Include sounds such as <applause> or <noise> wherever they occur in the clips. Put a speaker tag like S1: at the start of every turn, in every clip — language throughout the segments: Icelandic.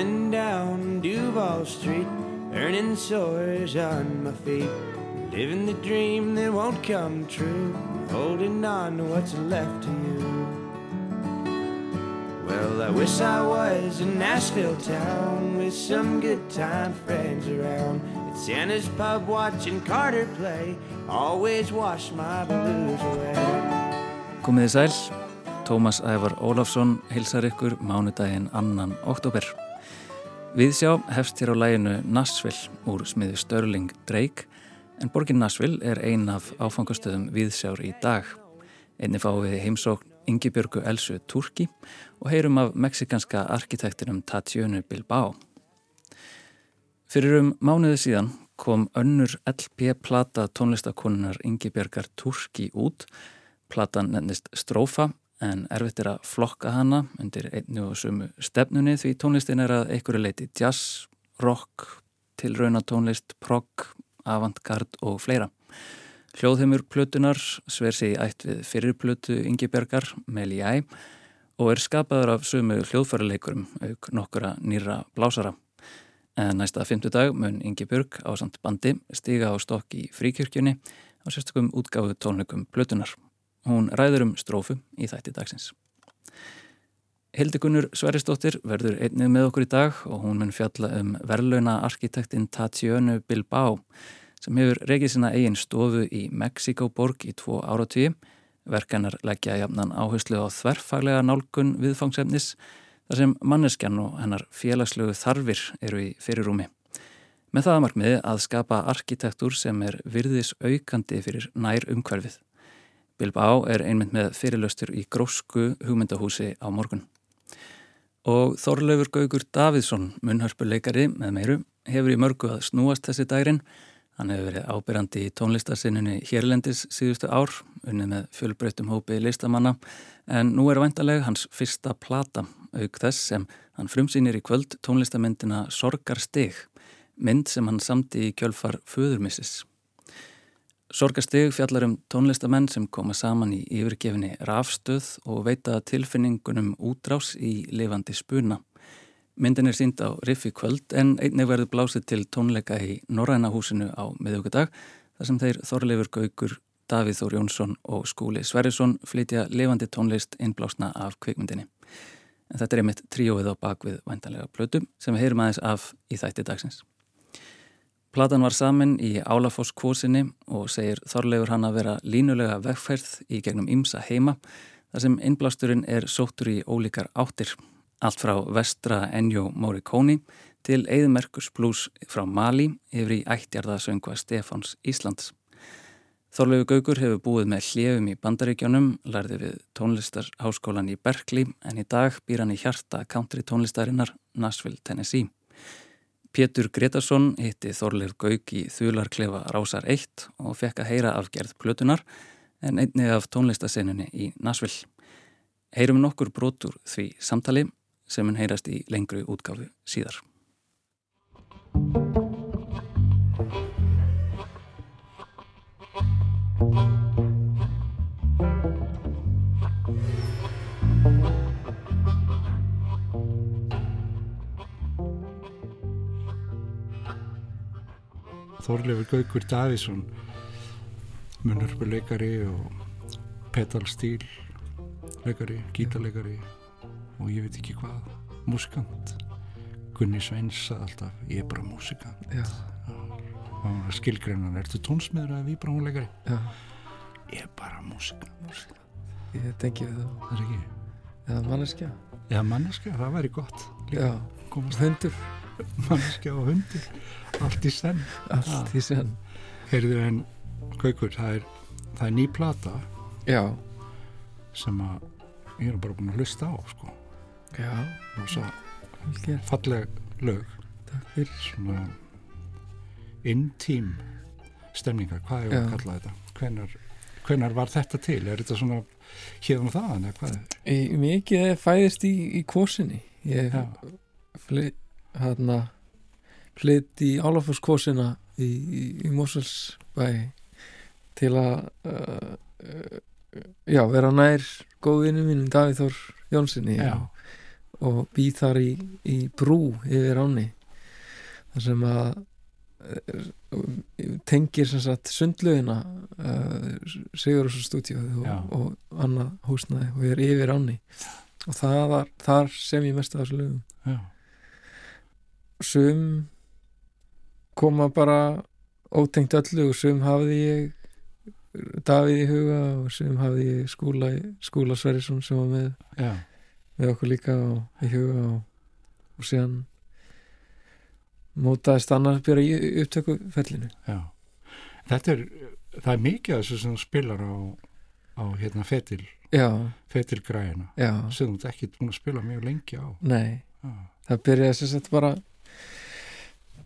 S1: Coming down Duval Street, earning sores on my feet. Living the dream that won't come true, holding on to what's left of you. Well, I wish I was in Nashville town with some good time friends around. At Santa's pub watching Carter play, always wash my blues away.
S2: Komiði sæl, Tómas Ævar Ólafsson hilsar ykkur mánudaginn annan oktober. Við sjá hefst hér á læginu Nashville úr smiði Störling Drake en borgin Nashville er ein af áfangastöðum viðsjár í dag. Einni fá við heimsókn Ingibjörgu Elsu Turki og heyrum af meksikanska arkitektinum Tatjönu Bilbao. Fyrir um mánuði síðan kom önnur LP-plata tónlistakonunar Ingibjörgar Turki út. Platan nefnist Strófa en erfitt er að flokka hana undir einnu og sumu stefnunni því tónlistin er að einhverju leiti jazz, rock, tilraunatónlist, prog, avantgard og fleira. Hljóðheimur plötunar sver sig ætt við fyrirplötu Ingebergar, Meli Æ, og er skapaður af sumu hljóðfæraleikurum auk nokkura nýra blásara. En næsta fymtudag mun Ingeberg á samt bandi stiga á stokk í fríkirkjunni á sérstökum útgáfu tónleikum plötunar. Hún ræður um strófu í þætti dagsins. Hildikunnur Sveristóttir verður einnið með okkur í dag og hún mun fjalla um verðlauna arkitektinn Tatjönu Bilbao sem hefur reykið sína eigin stofu í Mexikoborg í tvo áratvíi. Verkanar leggja jafnan áherslu á þverfaglega nálgun viðfangsefnis þar sem manneskjan og hennar félagslegu þarfir eru í fyrirrúmi. Með það að markmiði að skapa arkitektur sem er virðis aukandi fyrir nær umhverfið. Bilbao er einmitt með fyrirlöstur í grósku hugmyndahúsi á morgun. Og Þorleifur Gaugur Davidsson, munnhörpuleikari með meiru, hefur í mörgu að snúast þessi dærin. Hann hefur verið ábyrjandi í tónlistarsinnunni Hérlendis síðustu ár, unnið með fjölbreytum hópi listamanna, en nú er væntalega hans fyrsta plata, auk þess sem hann frumsýnir í kvöld tónlistamyndina Sorgarstig, mynd sem hann samti í kjölfar Föðurmissis. Sorgastig fjallar um tónlistamenn sem koma saman í yfirgefinni rafstöð og veita tilfinningunum útrás í lifandi spuna. Myndin er sínd á Riffi kvöld en einnig verður blásið til tónleika í Norræna húsinu á miðugudag þar sem þeir Þorleifur Gaugur, Davíð Þór Jónsson og Skúli Sverrisson flytja lifandi tónlist innblásna af kvikmyndinni. En þetta er einmitt tríóið á bakvið væntanlega blötu sem við heyrum aðeins af í þætti dagsins. Platan var samin í Álafoss kvosinni og segir Þorleifur hann að vera línulega vegferð í gegnum Ímsa heima þar sem innblásturinn er sóttur í ólíkar áttir. Allt frá vestra Ennjó Morricone til Eðmerkus Blues frá Mali yfir í ættjarðasöngva Stefáns Íslands. Þorleifur Gaugur hefur búið með hljöfum í bandaríkjónum, lærði við tónlistarháskólan í Berkeley en í dag býr hann í hjarta country tónlistarinnar Nashville, Tennessee. Pétur Gretarsson hitti Þorleif Gauk í Þularklefa Rásar 1 og fekk að heyra afgerð plötunar en einnig af tónlistasennunni í Nashville. Heyrum nokkur brotur því samtali sem hann heyrast í lengru útgáfu síðar.
S3: Þorleifur Gaugur Davísson munarpuleikari og pedalstíl leikari, gítarleikari og ég veit ekki hvað músikant Gunni Sveins að alltaf ég er bara músikant og skilgreinan, ertu tónsmiður eða víbránuleikari? Ég er bara músikant
S4: Ég tengi við það.
S3: Það er ekki?
S4: Eða manneskja.
S3: Já, manneskja, það væri gott
S4: Já,
S3: komast
S4: hundur.
S3: Manneskja og hundur allt í senn
S4: Allt í senn.
S3: Heyrðu en Gaukur, það er, það er ný plata
S4: Já,
S3: sem að ég er bara búin að hlusta á sko.
S4: já,
S3: og svo falleg lög
S4: Takk fyrir.
S3: svona intím stemningar, hvað er
S4: Já.
S3: að kalla þetta hvenar, hvenar var þetta til er þetta svona hérna þaðan eða hvað er
S4: Í, mikið fæðist í, í kvosinni. Ég flytt, hérna, flytt í Álafoss kvosina í, í, í Moselsbæ til að uh, uh, já, vera nær góðvinni mínum Davíð Þór Jónssoni og, og býð þar í, í brú yfir áni þar sem að eh, tengir sem sagt sundlaugina uh, Sigur og stúdíu
S3: Já.
S4: og, og annað húsnaði og er yfir áni og það var, þar sem ég mest af þessu lögum.
S3: Já,
S4: sum koma bara ótengt öllu og sum hafði ég Davíð í huga og sum hafði ég skúla, skúla Sverrisson sem var með,
S3: já,
S4: með okkur líka og í huga og, og síðan mótaðist annars byrja í upptökufellinu
S3: já. Þetta er, það er mikið af þessu sem spilar á, á hérna fetil,
S4: já,
S3: sem þú ekki búin að spila mjög lengi á.
S4: nei.
S3: Já,
S4: það byrjaði sem sagt bara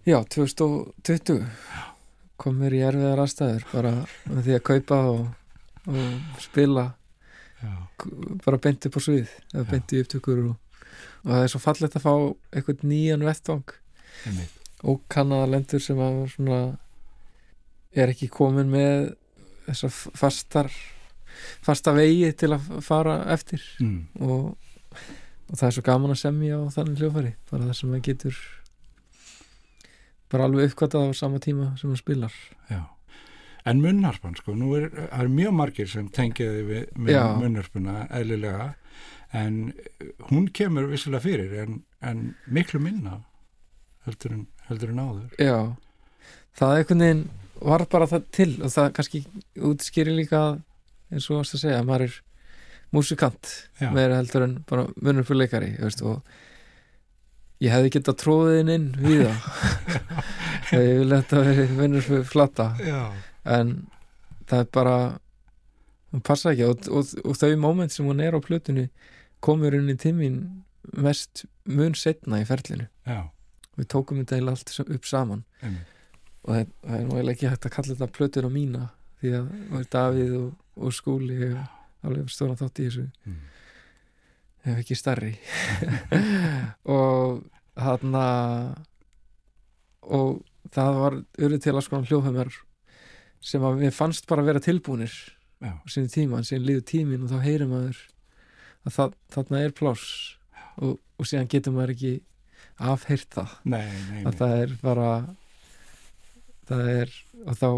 S4: já, 2020 kom mér í erfiðar aðstæður bara með því að kaupa og, og spila.
S3: Já,
S4: bara beint upp á svið eða
S3: Já.
S4: beint í upptökur og, og það er svo fallegt að fá eitthvað nýjan vettvang og kannaða lendur sem að svona er ekki komin með þessar fastar fasta vegi til að fara eftir.
S3: Mm.
S4: og, og það er svo gaman að semja á þannig hljófari bara það sem maður getur bara alveg uppkvæmtað á sama tíma sem maður spilar
S3: Já. En munnharpan, sko, nú er, það er mjög margir sem tengiði við, munnharpuna eðlilega, en hún kemur vissilega fyrir, en, en miklu minna heldur en, heldur en áður.
S4: Já, það einhvern veginn var bara það til og það kannski útskýri líka eins og varst að segja að maður er músikant meira heldur en bara munur fyrir leikari veist, og ég hefði getað tróðin inn við það. <laughs> Þegar ég vil þetta veri munur fyrir flata
S3: já,
S4: en það er bara hún passa ekki. Og, og, og þau moment sem hún er á plötunni komur inn í tímin mest mun setna í ferlinu.
S3: Já,
S4: við tókum þetta eiginlega allt upp saman.
S3: Einmitt.
S4: og það, það er eiginlega ekki hægt að kalla þetta plötuna mína því að það er Davíð og, og Skúli alveg stóra þátt í þessu.
S3: Mm.
S4: Ef ekki starri <laughs> og hann og það var urðu til að skoðan hljóðheimar sem að við fannst bara að vera tilbúnir
S3: Já,
S4: á sinni tíma, en síðan líður tímin og þá heyrir maður að það, þarna er pláss og, og síðan getur maður ekki afheyrt það.
S3: Nei, nei,
S4: að
S3: nei.
S4: það er bara það er og þá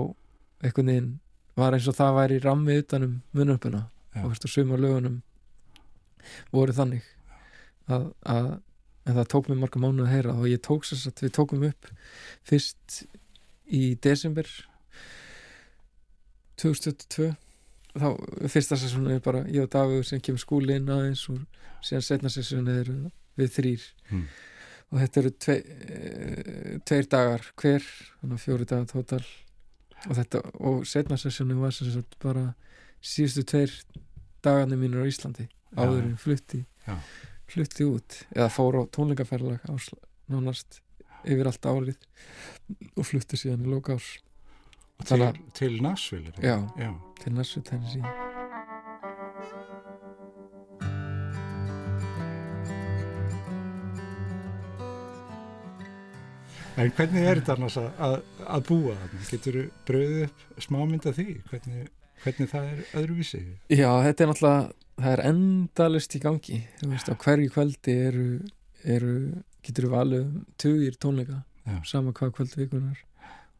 S4: einhvern veginn var eins og það væri rammi utanum munöpuna
S3: Já.
S4: og veist og suma lögunum voru þannig. Að, að en það tók mér marga mánuð að heyra og ég tók sér að við tókum upp fyrst í desember 2022 þá fyrsta sessónu er bara ég og Davíð sem kemur skúli inn aðeins og síðan setna sessónu er við þrýr
S3: Mm.
S4: og þetta eru tvei, e, tveir dagar hver, þannig að fjóri dagar tótal. Og þetta, og setna sessjónu var sem sagt bara síðustu tveir dagarnir mínur á Íslandi áður en flutti
S3: Já.
S4: flutti út, eða fór á tónleikaferðlag nánast yfir allt árið og flutti síðan í lóka árs
S3: til,
S4: þannig
S3: til Nashville.
S4: Já.
S3: já.
S4: til næstu Tennessee
S3: En hvernig er þetta annars að, að, að búa þarna? Getur þú bröðið upp smámynda því? Hvernig, hvernig það er öðruvísi?
S4: Já, þetta er náttúrulega það er endalist í gangi þú veist, á hverju kvöldi eru, eru getur við valið um tugir tónleika
S3: Já.
S4: sama hvað kvöld vikunar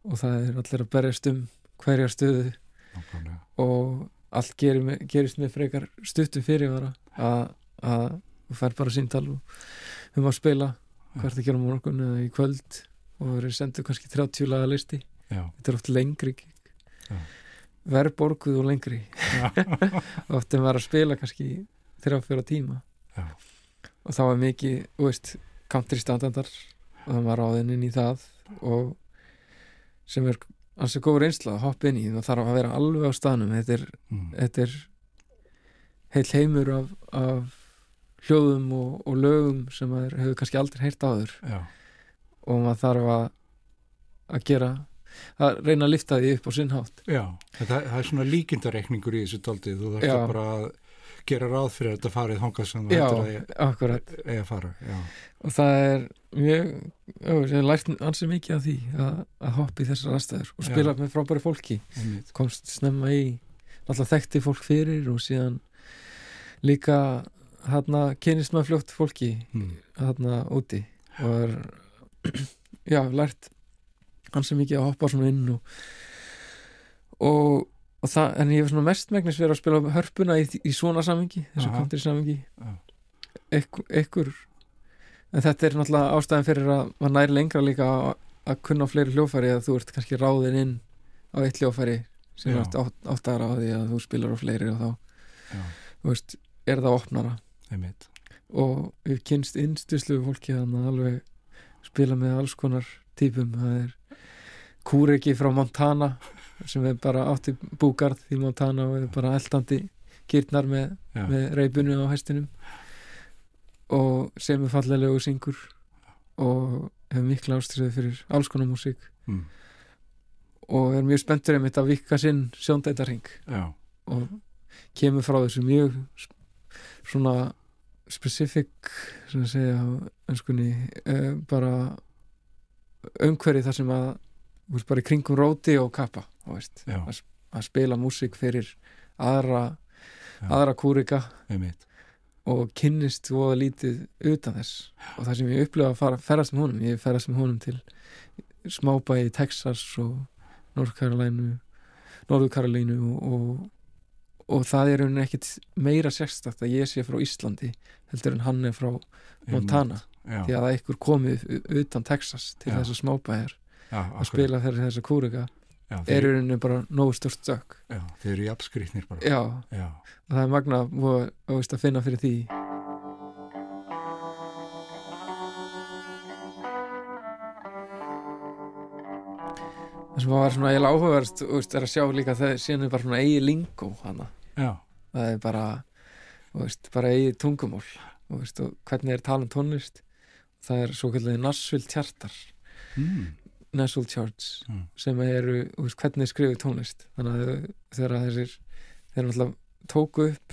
S4: og það er allir að berjast um hverja stöðu
S3: Nákvæmlega.
S4: og allt gerir, með- gerist með frekar stuttum fyrirvara að, þú fær bara síntal og um að spila hvert að gera morgun eða í kvöld og það eru sendur kannski 30 laga listi
S3: Já.
S4: þetta er oft lengri gig.
S3: Já.
S4: verðborguð og lengri
S3: Já. <laughs>
S4: oft en var að spila kannski þrjá fjóra tíma
S3: Já.
S4: og þá er mikið, þú veist country standardar og það var ráðinn inn í það og sem er ansið góð reynsla að hoppa inn í það þarf að vera alveg á staðnum þetta er,
S3: Mm.
S4: þetta er heil heimur af, af hljóðum og, og lögum sem maður hefur kannski aldrei heyrt áður
S3: Já.
S4: og maður þarf að að gera að reyna að lifta því upp á sinnhátt
S3: Já. Það, það er svona líkindareikningur í þessu daldið. Þú þarf
S4: Já.
S3: bara að gera ráð fyrir að þetta farið þangað sem þú
S4: Já,
S3: hættir að
S4: akkurat
S3: eigi að fara. Já.
S4: og það er mjög já, ég hef lært ansið mikið af því að, að hoppa í þessar aðstæður og spila með frábæri fólki
S3: Einmitt.
S4: komst snemma í alltaf þekkti fólk fyrir og síðan líka þarna kynist maður fljótt fólki þarna úti og er <clears throat> já, lært hans er mikið að hoppa svona inn og og, og það, en ég hef svona mestmægnis verið að spila hörpuna í, í svona samingi þessu country samingi. Ekkur, en þetta er náttúrulega ástæðan fyrir að maður næri lengra líka að, að kunna fleiri hljófæri að þú ert kannski ráðin inn á eitt hljófæri sem
S3: Já.
S4: er átt, áttara á því að þú spilar á fleiri og þá, þú veist, er það opnara.
S3: Einmitt.
S4: Og við kynst innstuslu fólki að alveg spila með alls konar típum það er Kúreki frá Montana sem er bara átti búgarð í Montana og er bara eldandi kýrnar með, með reipinu á hestinum. Og sem er fallegu syngur og hefur mikla ástriði fyrir alls konar músík.
S3: Mm.
S4: og er mjög spenntur einmitt að vika sinn sjóndætarhing og kemur frá þessu mjög svona specific að segja önskunni uh, bara umhverfi þar sem að þú veist, bara í kringum róti og kappa
S3: já,
S4: að spila músík fyrir aðra,
S3: Já.
S4: aðra kúrika
S3: einmitt.
S4: og kynnist voða lítið utan þess. Og það sem ég upplifa að fara, ferðast með honum ég ferðast með honum til smábæi í Texas og Norðkarolínu Norðkarolínu og, og, og það er rauninni ekkit meira sérstakt að ég sé frá Íslandi heldur en hann er frá Montana.
S3: Já,
S4: því að það er einhver komið utan Texas til
S3: Já.
S4: þessar smábæjar
S3: já,
S4: að spila fyrir þessa kúrika
S3: já,
S4: er
S3: þeir,
S4: rauninni bara nógu stort stök
S3: já, þeir eru jafnskrýtnir bara.
S4: Já,
S3: já,
S4: það er magna og, og veist, að finna fyrir því. Það sem var svona eiginlega áhugaverst veist, er að sjá líka það síðan er bara svona eigi lingó hana
S3: já,
S4: það er bara veist, bara eigi tungumól og, veist, og hvernig er talum tónlist. Það er svo kallið Nashville Charter
S3: mm.
S4: Nashville Charts
S3: Mm.
S4: sem eru, veist, hvernig er skrifið tónlist. Þannig að þegar þessir þeir náttúrulega tóku upp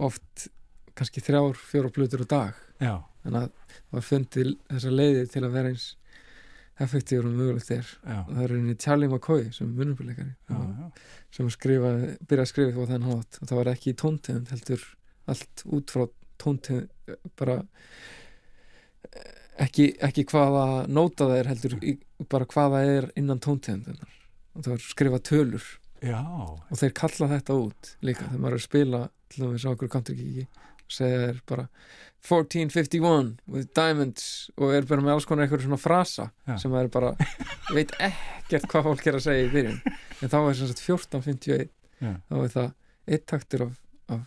S4: oft kannski þrjár, fjóra blutur á dag.
S3: Já,
S4: þannig að það var fundið þessa leiði til að vera eins effektífur og mögulegt er.
S3: Já,
S4: og það er einnig Charlie McCoy sem er
S3: já.
S4: sem skrifaði, byrjaði að skrifa á þennan hátt. Og það var ekki í tóntegund heldur allt út frá tóntegund bara ekki, ekki hvaða nóta það er heldur bara hvaða er innan tóntegundunar og það var skrifað tölur.
S3: Já,
S4: og þeir kalla þetta út líka þegar maður er að spila til dæmis á okkur countrykiki og segja þeir bara 1451 with diamonds og er bara með alls konar eitthvað svona frasa
S3: Já.
S4: sem maður bara veit ekkert hvað fólk er að segja í byrjun. En þá er sem sagt 1451
S3: Já.
S4: þá er það eitt taktur af, af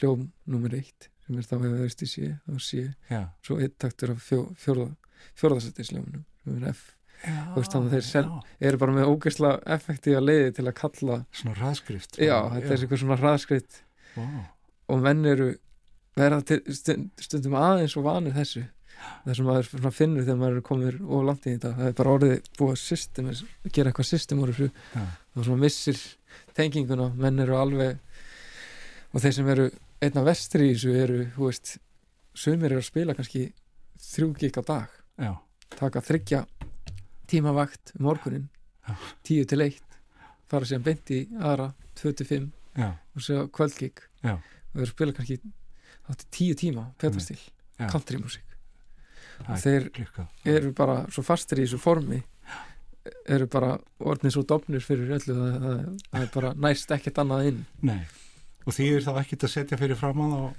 S4: hljóm nummer eitt sem er þá hefur veist í sé þá sé,
S3: já,
S4: svo eitt taktur af fjó, fjórða fjórðasettis hljómunum sem er F. Þú veist, þannig að þeir eru bara með ógeðsla effektífa leiði til að kalla
S3: svona raðskrift
S4: já, þetta er eitthvað svona hraðskritt
S3: wow.
S4: og menn eru verða stundum aðeins og vanir þessu. Það sem maður finnur þegar maður er komið og langt í þetta, það er bara orðið búið system, að gera eitthvað system úr þessu.
S3: Já.
S4: og svona missir tenginguna, menn eru alveg og þeir sem eru einna vestri í þessu eru, þú veist sumir eru að spila kannski þrjú gig á dag,
S3: já,
S4: taka þryggja tímavakt morgunin
S3: Já.
S4: tíu til eitt fara síðan beint í aðra, tvö til fimm
S3: já,
S4: og svo kvöldgig. Og þeir spila kannski tíu tíma petastil,
S3: Já.
S4: countrymúsík
S3: það er
S4: þeir eru bara svo fastir í þessu formi eru bara orðnið svo dofnir fyrir öllu það, það, það er bara næst ekkert annað inn.
S3: Nei. Og því er þá ekkert að setja fyrir fram á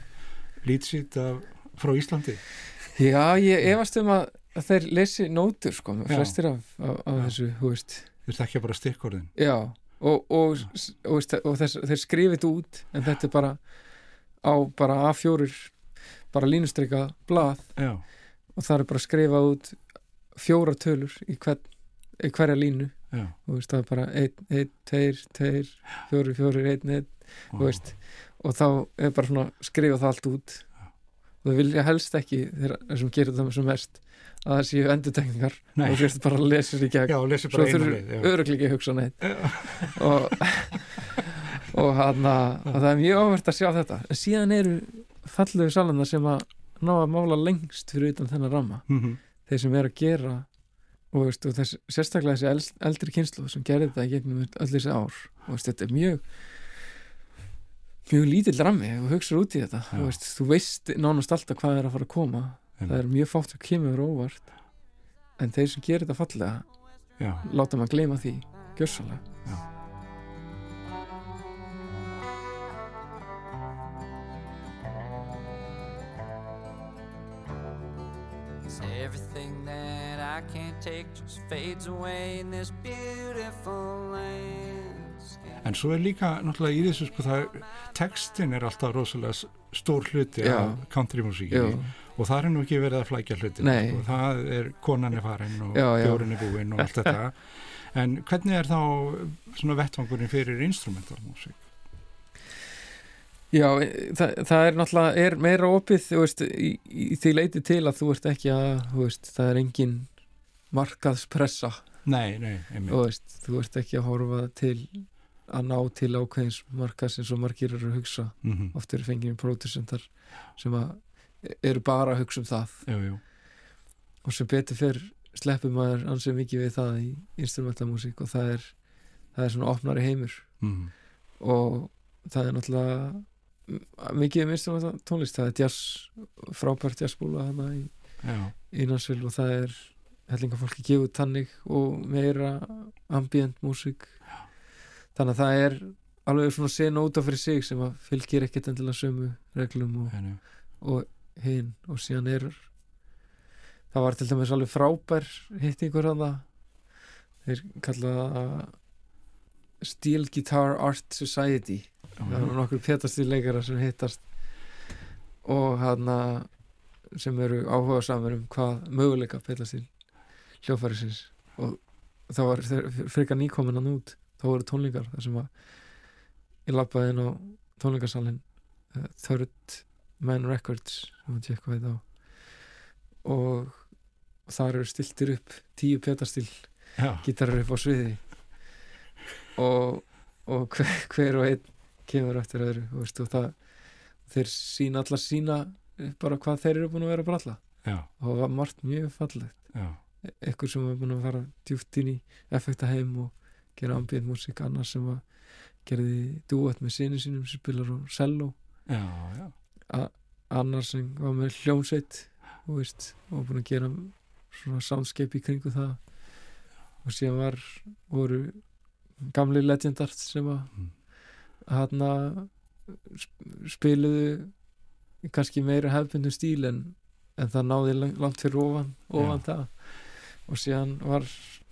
S3: lýtsít frá Íslandi?
S4: Já, ég efast um að, þeir lesi nótur sko, flestir af, af, af þessu, þú veist.
S3: Þeir þekkja bara stikkorðin.
S4: Já, og, og, og, og, og þess, þeir skrifið þetta út en þetta er bara á bara A4 bara línustrika blað.
S3: Já,
S4: og það er bara að skrifa út fjóra tölur í, hvern, í hverja línu og veist, það er bara 1, 1, 2, 2 4, 4, 1, 1
S3: Ó,
S4: þú veist, og þá er bara svona skrifa það allt út. Og það vilja helst ekki þeir sem gerir það sem mest að það séu endutekningar og þú veist bara lesa í gegn.
S3: Já, lesi
S4: svo þurfur að hugsa neitt. Og, <laughs> og hann að það er mjög áhvert að sjá þetta. En síðan eru fallegu salana sem að ná að mála lengst fyrir utan þennan ramma.
S3: Mhm.
S4: þeir sem er að gera og, veist, og þess, sérstaklega þessi eld, eldri kynslu sem gerði þetta í gegnum öll þessi ár. Og veist, þetta er mjög mjög lítill rammi og hugsaður út í þetta. Þú veist, þú veist nánast alltaf hvað er að fara að koma.
S3: Einmitt.
S4: það er mjög fátt að kemur óvart. En þeir sem gerir þetta fallega
S3: já,
S4: láta maður gleyma því gjörsalega
S1: take just fades away in this beautiful landscape.
S3: en svo er líka náttúrulega í þessu sko það, textin er alltaf rosalega stór hluti
S4: Já.
S3: af countrymusíkinni og það er nú ekki verið að flækja hluti
S4: Nei.
S3: sko. það er konan er farin og
S4: Já, já.
S3: bjórin er búinn og allt þetta <laughs> en hvernig er þá svona vettvangurinn fyrir instrumental músík
S4: Já, það, það er náttúrulega er meira opið veist, í, í því leiti til að þú ert ekki að veist, það er engin markaðspressa.
S3: Nei, nei,
S4: þú veist, þú ert ekki að horfa til að ná til ákveðins markaðs eins og margir eru að hugsa.
S3: Mm
S4: oft eru fengið pródusentar sem að eru bara að hugsa um það.
S3: Jú, jú.
S4: og sem betur fyrr sleppur maður ansið mikið við það í instrumentalmúsík og það er það er svona opnari heimur.
S3: Mm.
S4: og það er náttúrulega mikið um instrumental tónlist. Það er jazz, frábært jazzbúla hana í,
S3: já,
S4: í Nansvill og það er hellinga fólki gefið tannig og meira ambient músík. Þannig að það er alveg svona sen út af fyrir sig sem að fylgir ekkert endilega sömu reglum og, og hinn og síðan er það var til dæmis alveg frábær hittingur að það þeir kalla það Steel Guitar Art Society. Það eru nokkur pétastil leikara sem hittast og hann sem eru áhuga samar um hvað möguleika pétastil hljófærisins og það var frekar nýkomin hann út þá voru tónlingar þar sem að ég lappaði inn á tónlingarsalinn uh, Third Man Records sem að tjekka þetta á og þar eru stiltir upp tíu pétastil
S3: já,
S4: gítarar upp á sviði. Og, og hver, hver og einn kemur eftir öðru veist, og það, þeir sína allar sína bara hvað þeir eru búin að vera að bralla
S3: já,
S4: og það var margt mjög fallegt.
S3: Já,
S4: eitthvað sem var búin að fara djúpt inn í effekta heim og gera ambient músík annars sem var gerði dúet með sinni sínum sem spilar á cello
S3: já, já.
S4: annars sem var með hljómsveit og veist, og búin að gera svona soundscape í kringu það og síðan var voru gamli legendart sem að
S3: Mm.
S4: hann spiluðu kannski meira hefbundum stíl en, en það náði lang- langt fyrir ofan, ofan það og síðan var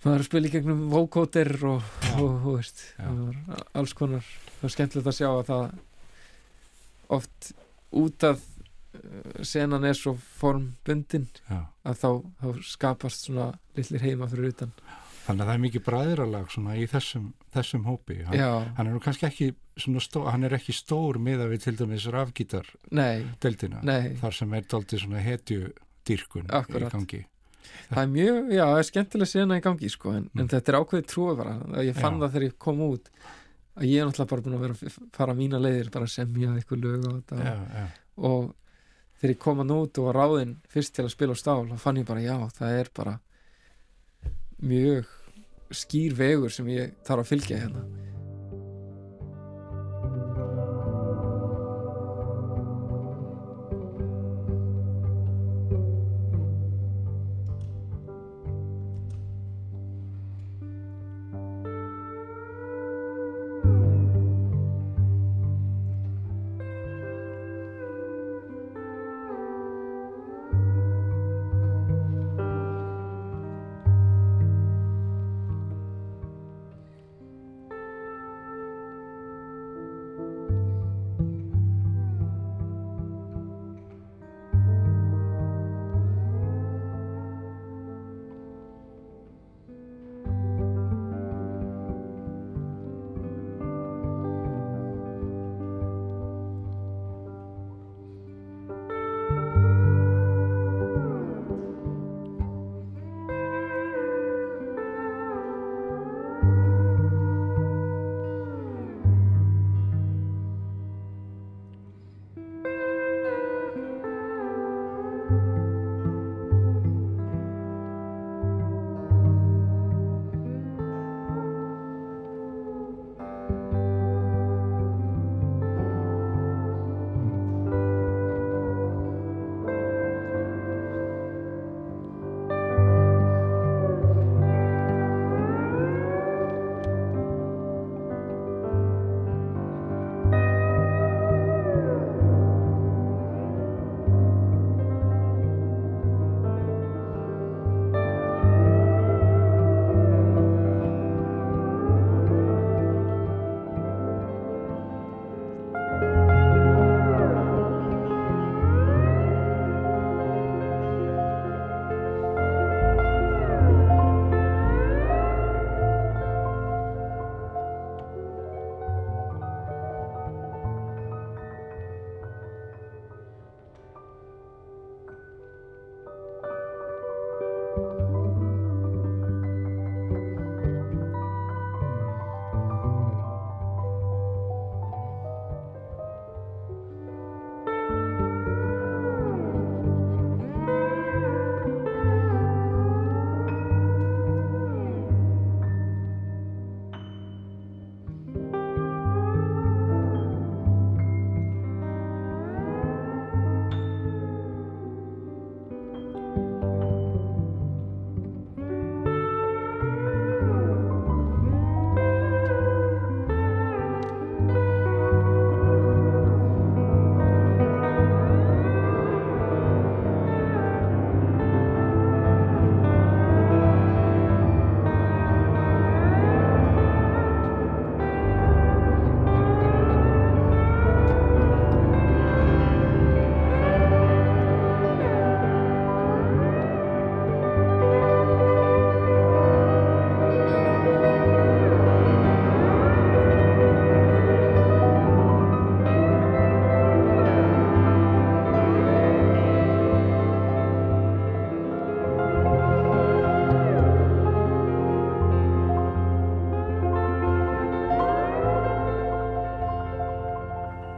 S4: maður að spila í gegnum vocoder og, og, og veist, alls konar. Það var skemmtilegt að sjá að það oft út af uh, senan er svo formbundin
S3: já.
S4: að þá, þá skapast svona litlir heima fyrir utan.
S3: Þannig að það er mikið bræðralag svona í þessum, þessum hópi. Hann, hann er nú kannski ekki svona stó, hann er ekki stór miða við til dæmis rafgítar
S4: nei.
S3: Þar sem er daldið svona hetju dýrkun
S4: Akkúrat.
S3: í gangi
S4: það er mjög, já, það er skemmtilega sena í gangi sko, en,
S3: Mm.
S4: en þetta er ákveðið trúið bara ég fann
S3: Já.
S4: það þegar ég kom út að ég er náttúrulega bara búin að vera að fara mína leiðir bara að semja eitthvað lög og
S3: já, já,
S4: og þegar ég kom að nút og var ráðinn fyrst til að spila á stál þá fann ég bara já, það er bara mjög skýr vegur sem ég þarf að fylgja hérna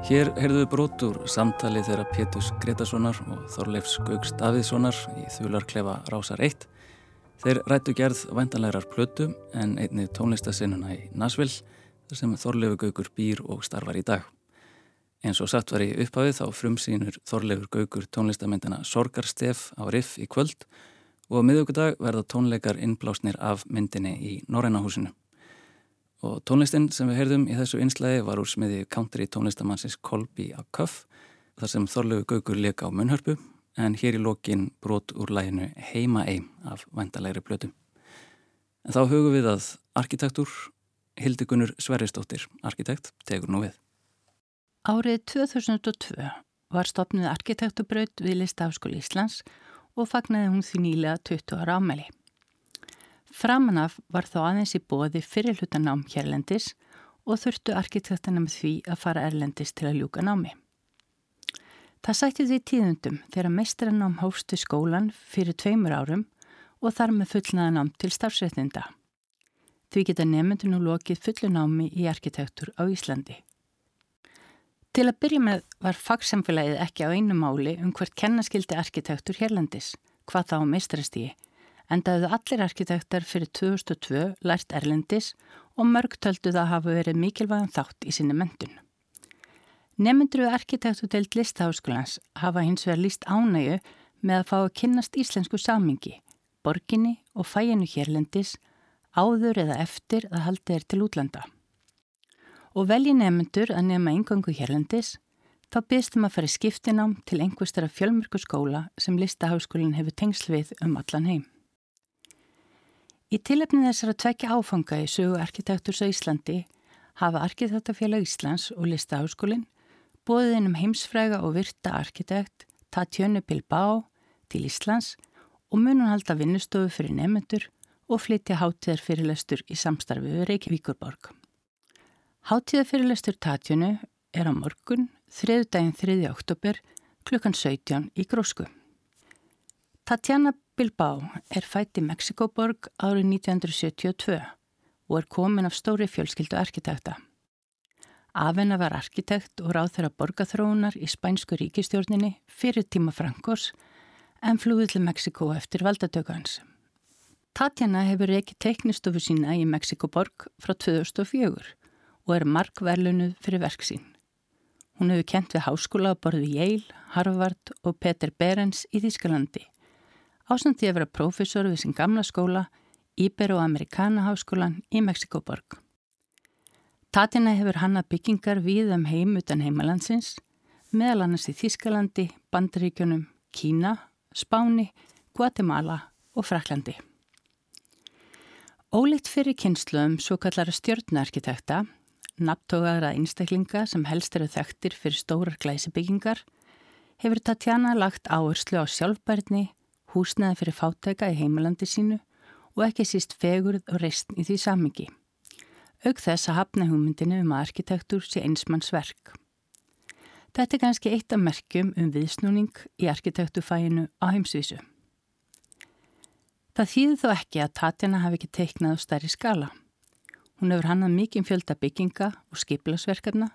S2: Hér heyrðum við brot úr samtali þeirra Pétus Gretasonar og Þorleifs Gauks Daviðsonar í Þularklefa Rásar 1. Þeir rættu gerð vantanlegar plötu en einni tónlistasinnuna í Nasvill þar sem Þorleifur Gaukur býr og starfar í dag. Eins og satt var í upphafið þá frumsýnur Þorleifur Gaukur tónlistamindina Sorgarstef á Riff í kvöld og á miðugudag verða tónleikar innblásnir af myndinni í Norrænahúsinu. Og tónlistin sem við heyrðum í þessu einslægi var úr smiði country tónlistamannsins Kolby á Köff þar sem Þorlegu Gaugur leka á munhörpu en hér í lokin brot úr læginu Heima Eim af vandalegri blötu. En þá hugum við að arkitektur Hildegunur Sverristóttir, arkitekt, tegur nú við.
S5: Árið 2002 var stopnið arkitektubraut við Listafskóli Íslands og fagnaði hún því nýlega 20 ára ámæli. Framanaf var þó aðeins í bóði fyrir hlutanám hérlendis og þurftu arkitektina með því að fara erlendis til að ljúka námi. Það sætti því tíðundum þegar meistranám hófstu skólan fyrir tveimur árum og þar með fullnaðanám til starfsréttinda. Því geta nefndu nú lokið fullunámi í arkitektur á Íslandi. Til að byrja með var fagsamfélagið ekki á einu máli um hvert kennaskildi arkitektur hérlendis, hvað þá meistrastíi, endaðu allir arkitektar fyrir 2002 lært Erlendis og mörg töldu það hafa verið mikilvægum þátt í sinni mentun. Nemyndur við arkitektu deilt listaháskólans hafa hins vegar líst ánægu með að fá að kynnast íslensku samingi, borginni og fæinu hérlendis áður eða eftir að haldi er til útlanda. Og velji nemyndur að nema yngangu hérlendis, þá byrstum að fara í skiptinám til einhverstara fjölmörku skóla sem listaháskólinn hefur tengsl við um allan heim. Í tilefni þessar að tvekja áfanga í sögu arkitekturs á Íslandi hafa Arkitektafélag Íslands og Listaháskólinn bóðið inn um heimsfræga og virta arkitekt Tatjönu Bilbao til Íslands og munum halda vinnustofu fyrir nefnendur og flytja hátíðar fyrirlestur í samstarfi við Reykjavíkurborg. Hátíðar fyrirlestur Tatjönu er á morgun, þriðu daginn 3. oktober, klukkan 17 í Grósku. Tatjana Bilbao er fætt í Mexikoborg árið 1972 og er komin af stóri fjölskyldu arkitekta. Afenna var arkitekt og ráð þeirra borgathróunar í spænsku ríkistjórninni fyrir tíma Frankos en flúið til Mexiko eftir valdatökans. Tatjana hefur ekki teiknistofu sína í Mexikoborg frá 2004 og er markverlunuð fyrir verk sín. Hún hefur kent við háskóla á borðu Yale, Harvard og Peter Behrens í Þískalandi ásandi að vera prófessor við sin gamla skóla Ibero-Amerikana háskólan í Mexikoborg. Tatina hefur hanna byggingar við um heim utan heimalandsins, meðal annars í Þískalandi, Bandaríkjunum, Kína, Spáni, Guatemala og Fraklandi. Ólitt fyrir kynsluðum svo kallara stjórnarkitekta, nabtógaðra einstaklinga sem helst eru þekktir fyrir stórar glæsibyggingar, hefur Tatjana lagt áherslu á sjálfbærni, húsnaði fyrir fátæka í heimilandi sínu og ekki síst fegurð og reistn í því samingi. Aug þess að hafna hugmyndinu um að arkitektur sé einsmannsverk. Þetta er kannski eitt af merkjum um viðsnúning í arkitektufæinu á heimsvísu. Það þýði þó ekki að Tatjana hafi ekki teiknað á stærri skala. Hún hefur hannað mikið fjölda bygginga og skiplasverkarna,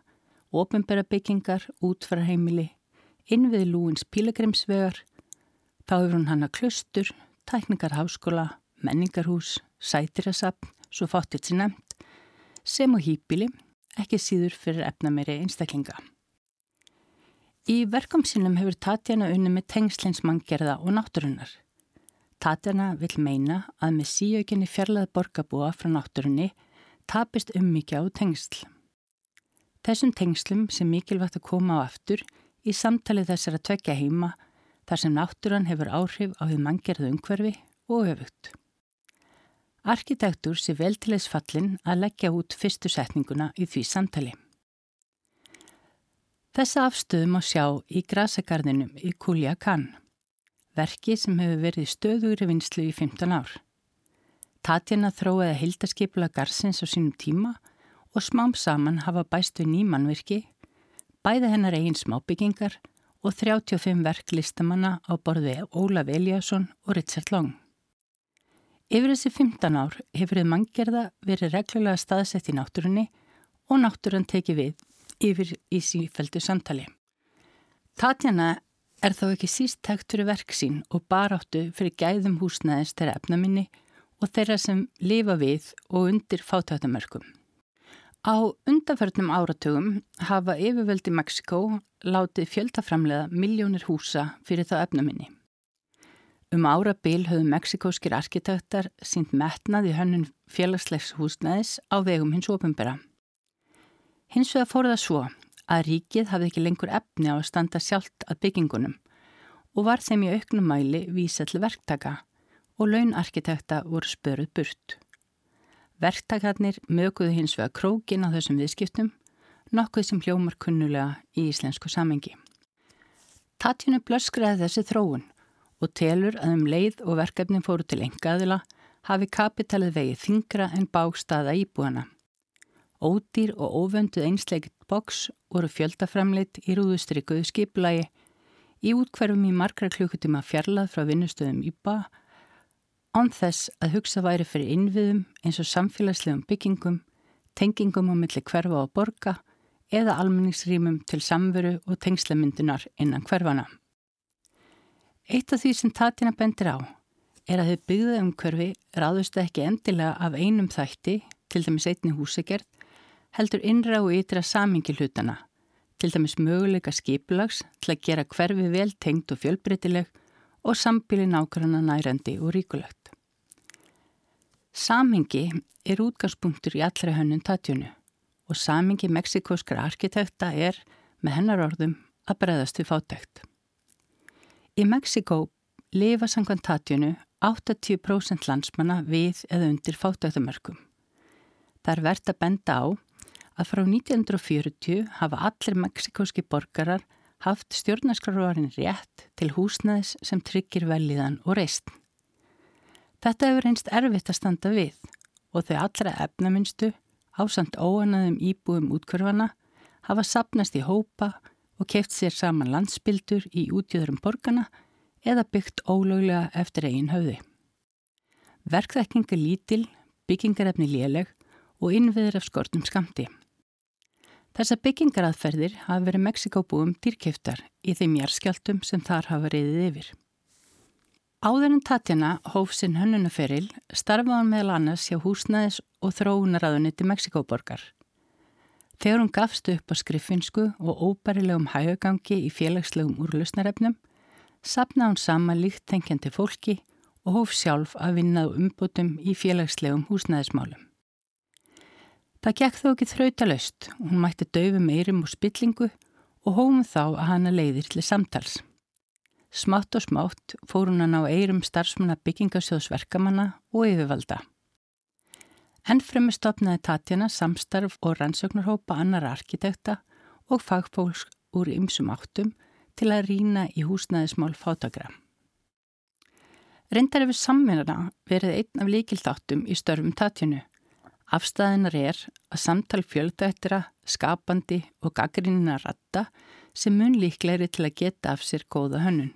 S5: ofinbæra byggingar, útfaraheimili, innvið lúins pílagrimsvegar, Þá hefur hún hana klustur, tækningarháskóla, menningarhús, sætirasapn, svo fáttið sér nefnt, sem og hýpili, ekki síður fyrir efnameiri einstaklinga. Í verkom sínum hefur Tatjana unni með tengslinsmanngerða og náttúrunnar. Tatjana vil meina að með síaukinni fjarlað borgarbúa frá náttúrunni tapist um mikið á tengsl. Þessum tengslum sem mikilvægt að koma á aftur í samtalið þessar að tvekja heima þar sem náttúran hefur áhrif á því manngerðu umhverfi og öfugt. Arkitektur sé vel til þess fallin að leggja út fyrstu setninguna í því samtali. Þessa afstöðum á sjá í grasagarðinum í Kuljakan, verki sem hefur verið stöðugri vinslu í 15 ár. Tatjana þróiði hildaskipula garsins á sínum tíma og smám saman hafa bæst við nýmannvirki, bæða hennar eigin smábyggingar og 35 verk listamanna á borði Ólaf Eliasson og Richard Long. Yfir þessi 15 ár hefur þið manngerða verið reglulega staðsett í náttúrunni og náttúrun tekið við yfir í sífældu samtali. Tatjana er þó ekki síst tækt fyrir verk sín og baráttu fyrir gæðum húsnæðis þeirra efnaminni og þeirra sem lifa við og undir fátættamörkum. Á undanförnum áratugum hafa yfirvöldi Mexiko látið fjöldaframlega miljónir húsa fyrir þá efnaminni. Um árabil höfðu meksikóskir arkitektar sínt metnað í hönnun félagslegs húsnæðis á vegum hins ofinbera. Hins vegar fór það svo að ríkið hafði ekki lengur efni á að standa sjálft að byggingunum og var þeim í auknum mæli vísall verktaka og launarkitekta voru spöruð burt. Verktakarnir möguðu hins vegar krókin á þessum viðskiptum, nokkuð sem hljómar kunnulega í íslensku samengi. Tatjunu blöskreði þessi þróun og telur að um leið og verkefnin fóru til engaðila hafi kapitalið vegið þingra en bástaða íbúana. Ódýr og óvönduð einsleikitt boks voru fjöldaframleitt í rúðustrikuðu skipulagi í útkverfum í margra klukkutíma fjarlað frá vinnustöðum Íba án þess að hugsa væri fyrir innviðum eins og samfélagslegum byggingum, tengingum á milli hverfa og borga eða almenningsrýmum til samveru og tengslamyndunar innan hverfana. Eitt af því sem tatina bendir á er að þau byggða umkörfi ráðust ekki endilega af einum þætti, til dæmis einni húsagerð, heldur innra og ytra samingi hlutana, til dæmis möguleika skipulags til að gera hverfi vel tengt og fjölbreytileg og sambíli nákvæmna nærandi og ríkulegt. Samingi er útgangspunktur í allra hönnun tatjunu og samingi meksikóskra arkitekta er, með hennar orðum, að breðast við fátækt. Í Meksikó lifa sangvan tatjunu 80% landsmanna við eða undir fátæktamörkum. Það er verðt að benda á að frá 1940 hafa allir meksikóski borgarar haft stjórnarskráruarinn rétt til húsnæðis sem tryggir velíðan og reist. Þetta hefur einst erfitt að standa við og þau allra efnaminstu ásamt óanaðum íbúum útkörfana hafa sapnast í hópa og keft sér saman landsbildur í útjöðurum borgarna eða byggt ólöglega eftir eigin höfði. Verkþekkinga lítil, byggingarefni léleg og innviður af skortum skamti. Þessar byggingaraðferðir hafa verið Mexikóbúum dýrkjöftar í þeim járskjaldum sem þar hafa reyðið yfir. Áðurinn Tatjana hóf sinn hönnunaferil starfaði hann meðal annars hjá húsnæðis og þróunaraðunni til Mexikóborgar. Þegar hún gafst upp á skriffinsku og óbærilegum hægagangi í félagslegum úrlusnarefnum, sapnaði hún sama líkt tengjandi fólki og hóf sjálf að vinna á umbútum í félagslegum húsnæðismálum. Það gekk þó ekki þrautalöst hún mætti döfu meirum og spillingu og hófum þá að hana leiðir til samtals. Smátt og smátt fór hún að ná eirum starfsmanna byggingasjóðsverkamanna og yfirvalda. Ennfremi stopnaði Tatjana samstarf og rannsöknarhópa annar arkitekta og fagfólks úr ymsum áttum til að rína í húsnæðismál fátagra. Reyndar hefur samvinna verið einn af líkilþáttum í störfum Tatjanu Afstæðinar er að samtal fjöldættira, skapandi og gaggrinina ratta sem mun líklegri til að geta af sér góða hönnun.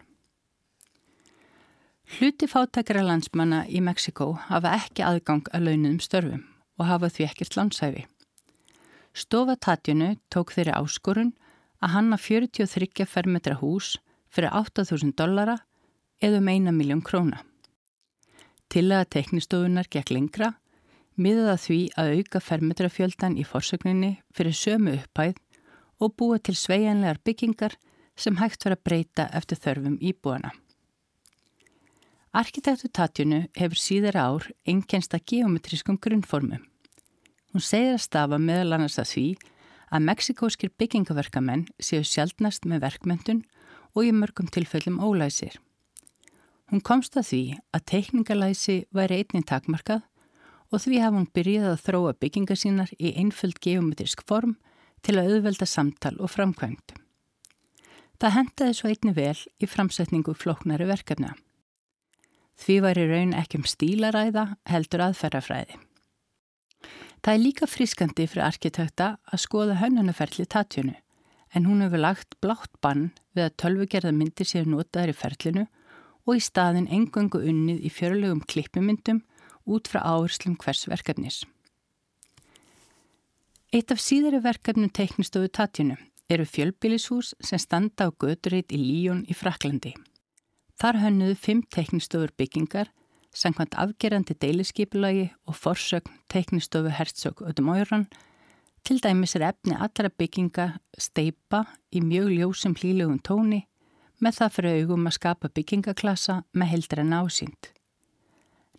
S5: Hluti fátækra landsmanna í Mexiko hafa ekki aðgang að launum störfum og hafa því ekkert landsæfi. Stofa Tatjunu tók þeirri áskorun að hanna 43 fermetra hús fyrir 8.000 dollara eða um 1 miljón króna. Til að teknistofunar gekk lengra miðað að því að auka fermetrafjöldan í forsögninni fyrir sömu upphæð og búa til sveianlegar byggingar sem hægt verið að breyta eftir þörfum íbúana. Arkitektur Tatjunu hefur síðar ár einnkensta geometrískum grunnformum. Hún segir að stafa meðal annars að því að meksikóskir byggingaverkamenn séu sjaldnast með verkmyndun og í mörgum tilfellum ólæsir. Hún komst að því að teikningalæsi væri einnig takmarkað og því hafa hún byrjað að þróa byggingar sínar í einföld geometrisk form til að auðvelda samtal og framkvæmt. Það hendaði svo einni vel í framsetningu flóknari verkefna. Því var í raun ekki um stílaræða heldur aðferðafræði. Það er líka frískandi fyrir arkitekta að skoða hönnunaferli tatjunu en hún hefur lagt blátt bann við að tölvugerða myndir séu notaður í ferlinu og í staðin engungu unnið í fjörlegum klippimyndum út frá áherslum hvers verkefnis. Eitt af síðari verkefnum teiknistofu Tatjunu eru fjölbílishús sem standa á göturreit í Líón í Fraklandi. Þar hönnuðu fimm teiknistofur byggingar, sangkvæmt afgerandi deiliskeipulagi og forsögn teiknistofu Herzog Ödumójurann Til dæmis er efni allra bygginga steipa í mjög ljósum hlýlegum tóni með það fyrir augum að skapa byggingaklassa með heldra násýnd.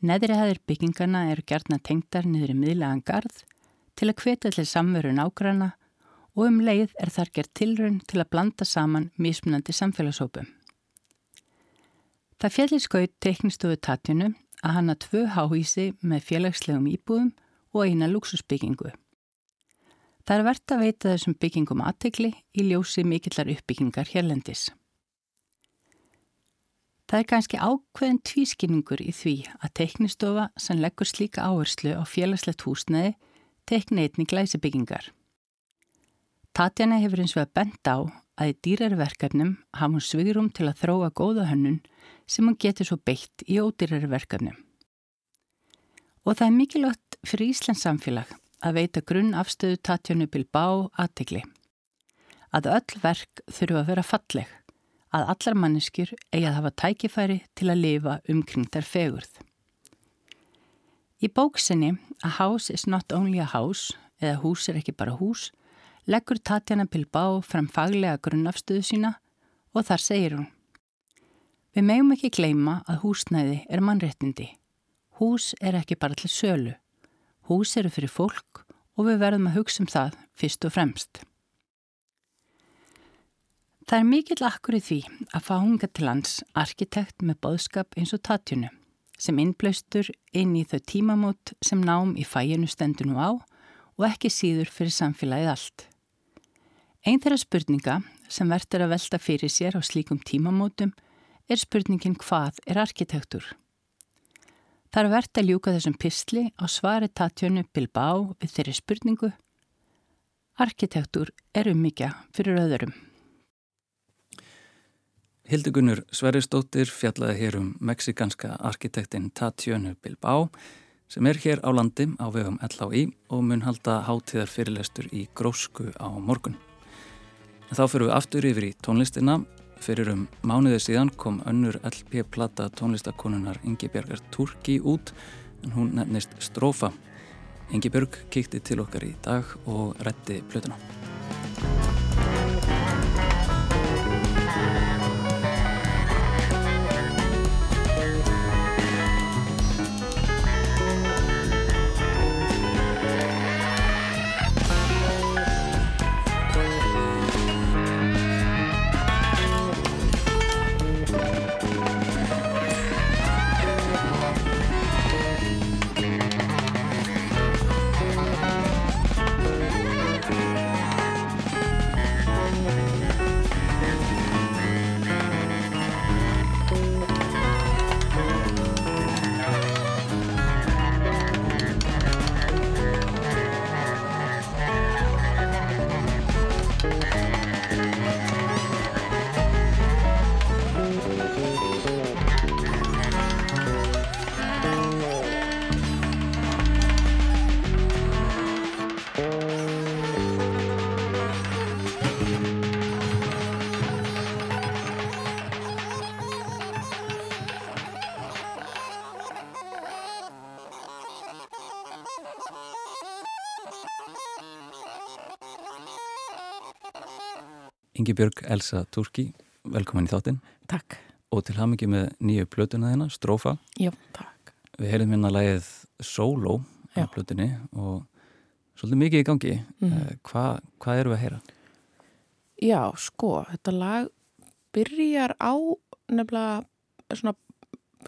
S5: Neðri hæðir byggingana eru gertna tengdar niður í miðlegan gard til að hveta til samveru nágrana og um leið er þar gert tilraun til að blanda saman mismunandi samfélagsópum. Það fjallir skaut teknistofu tatjunu að hanna tvö háhísi með félagslegum íbúðum og eina luxusbyggingu. Það er verðt að veita þessum byggingum aðtegli í ljósi mikillar uppbyggingar hérlendis. Það er kannski ákveðin tvískinningur í því að teiknistofa sem leggur slíka áherslu á félagslegt húsnæði teikni einni glæsibyggingar. Tatjana hefur eins og að benda á að í dýrarverkefnum hafa hún svigurum til að þróa góða hönnun sem hún getur svo beitt í ódýrarverkefnum. Og það er mikilvægt fyrir Íslands samfélag að veita grunn afstöðu Tatjánu Bilbao aðtegli. Að öll verk þurfu að vera falleg, að allar manneskjur eigi að hafa tækifæri til að lifa umkring þær fegurð. Í bóksinni A House is not only a house, eða hús er ekki bara hús, leggur Tatjana Bilbao fram faglega grunnafstöðu sína og þar segir hún Við meðum ekki gleima að húsnæði er mannréttindi. Hús er ekki bara til sölu. Hús eru fyrir fólk og við verðum að hugsa um það fyrst og fremst. Það er mikill akkur í því að fá hunga til lands arkitekt með boðskap eins og tatjunu sem innblaustur inn í þau tímamót sem nám í fæinu stendur nú á og ekki síður fyrir samfélagið allt. Einn þeirra spurninga sem verður að velta fyrir sér á slíkum tímamótum er spurningin hvað er arkitektur? Það er verðt að ljúka þessum pistli á svari Tatjönu Bilbao við þeirri spurningu Arkitektur er ummyggja fyrir öðrum.
S2: Hildegunur Sveristóttir fjallaði hér um meksikanska arkitektin Tatjönu Bilbao sem er hér á landi á vegum LHI og mun halda hátíðar fyrirlestur í grósku á morgun. En þá fyrir við aftur yfir í tónlistina Fyrir um mánuðið síðan kom önnur LP-plata tónlistakonunar Ingi Björgar Turki út en hún nefnist Strófa. Ingi Björg kíkti til okkar í dag og rétti plötuna. Ingi Björg Elsa Turki, velkomin í þáttinn.
S6: Takk.
S2: Og til hafmyggi með nýju plötuna þina, Strófa.
S6: Já, takk.
S2: Við heyrðum hérna lægið Solo á plötunni og svolítið mikið í gangi. Mm. Hvað hva eru við að heyra?
S6: Já, sko, þetta lag byrjar á nefnilega svona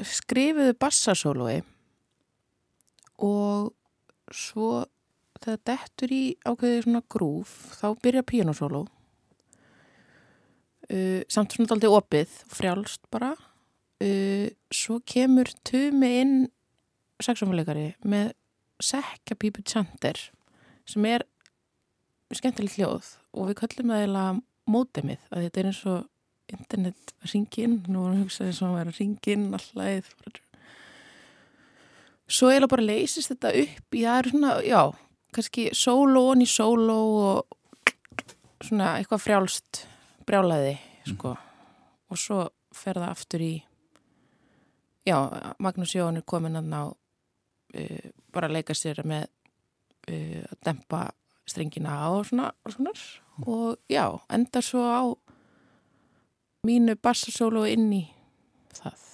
S6: skrifuðu bassasólói og svo þegar dettur í ákveði svona grúf þá byrja píanosóló uh, samt svona aldrei opið, frjálst bara. Uh, svo kemur tumi inn saxofónleikari með sekja pípu tjandir sem er skemmtilegt hljóð og við köllum það eða mótemið, að þetta er eins og internet ringin, nú varum við að hugsa eins og að vera ringin alltaf svo eða bara leysist þetta upp í það eru svona, já, kannski sóló og ný sóló og svona eitthvað frjálst brjálaði sko. Og svo fer það aftur í já, Magnús Jón er komin að ná uh, bara leika sér með uh, að dempa strengina og svona og, svona. og já, endar svo á mínu bassasólu inn í það.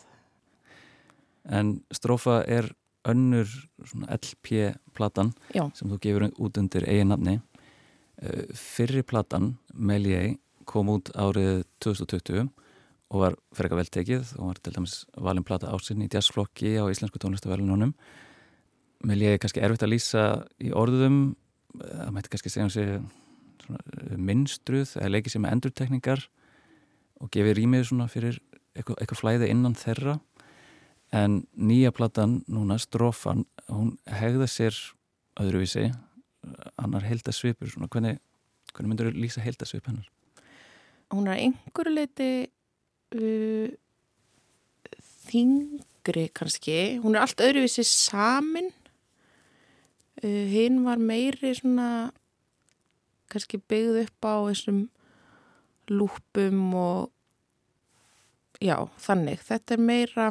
S2: En Strófa er önnur LP-platan sem þú gefur út undir eigin nafni. Eh, fyrri platan, Melier, kom út árið 2020 og var frekar vel tekið og var til dæmis valin plata ásinn í jazzflokki á Íslensku tónlistavelununum. Melier er kannski erfitt að lýsa í orðum, það mætti kannski segja um sig minnstruð eða leikið sér með endurtekningar og gefið rýmið svona fyrir eitthvað, eitthvað flæði innan þeirra en nýja platan núna, Strófan hún hegða sér öðruvísi annar heldasvipur hvernig, hvernig myndur þú lýsa heldasvip hennar?
S6: Hún er einhverju leiti uh, þingri kannski. Hún er allt öðruvísi samin. Uh, hinn var meiri svona kannski byggð upp á þessum lúpum og já, þannig. Þetta er meira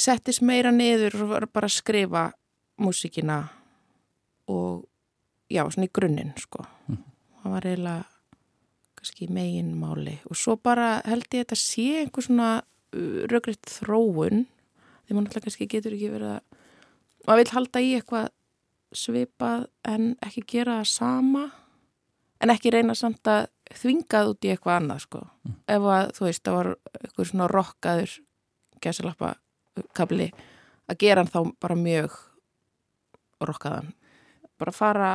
S6: settist meira niður og var bara að skrifa músíkina og já, svona í grunninn sko. það var eiginlega kannski megin máli og svo bara held ég að þetta sé einhver svona uh, röggriðt þróun því maður náttúrulega kannski getur ekki verið að maður vil halda í eitthvað svipað en ekki gera það sama en ekki reyna samt að þvingað út í eitthvað annað sko. Mm. ef að þú veist það var eitthvað svona rokkaður gæsalappa kabli að gera hann þá bara mjög rokkaðan. Bara fara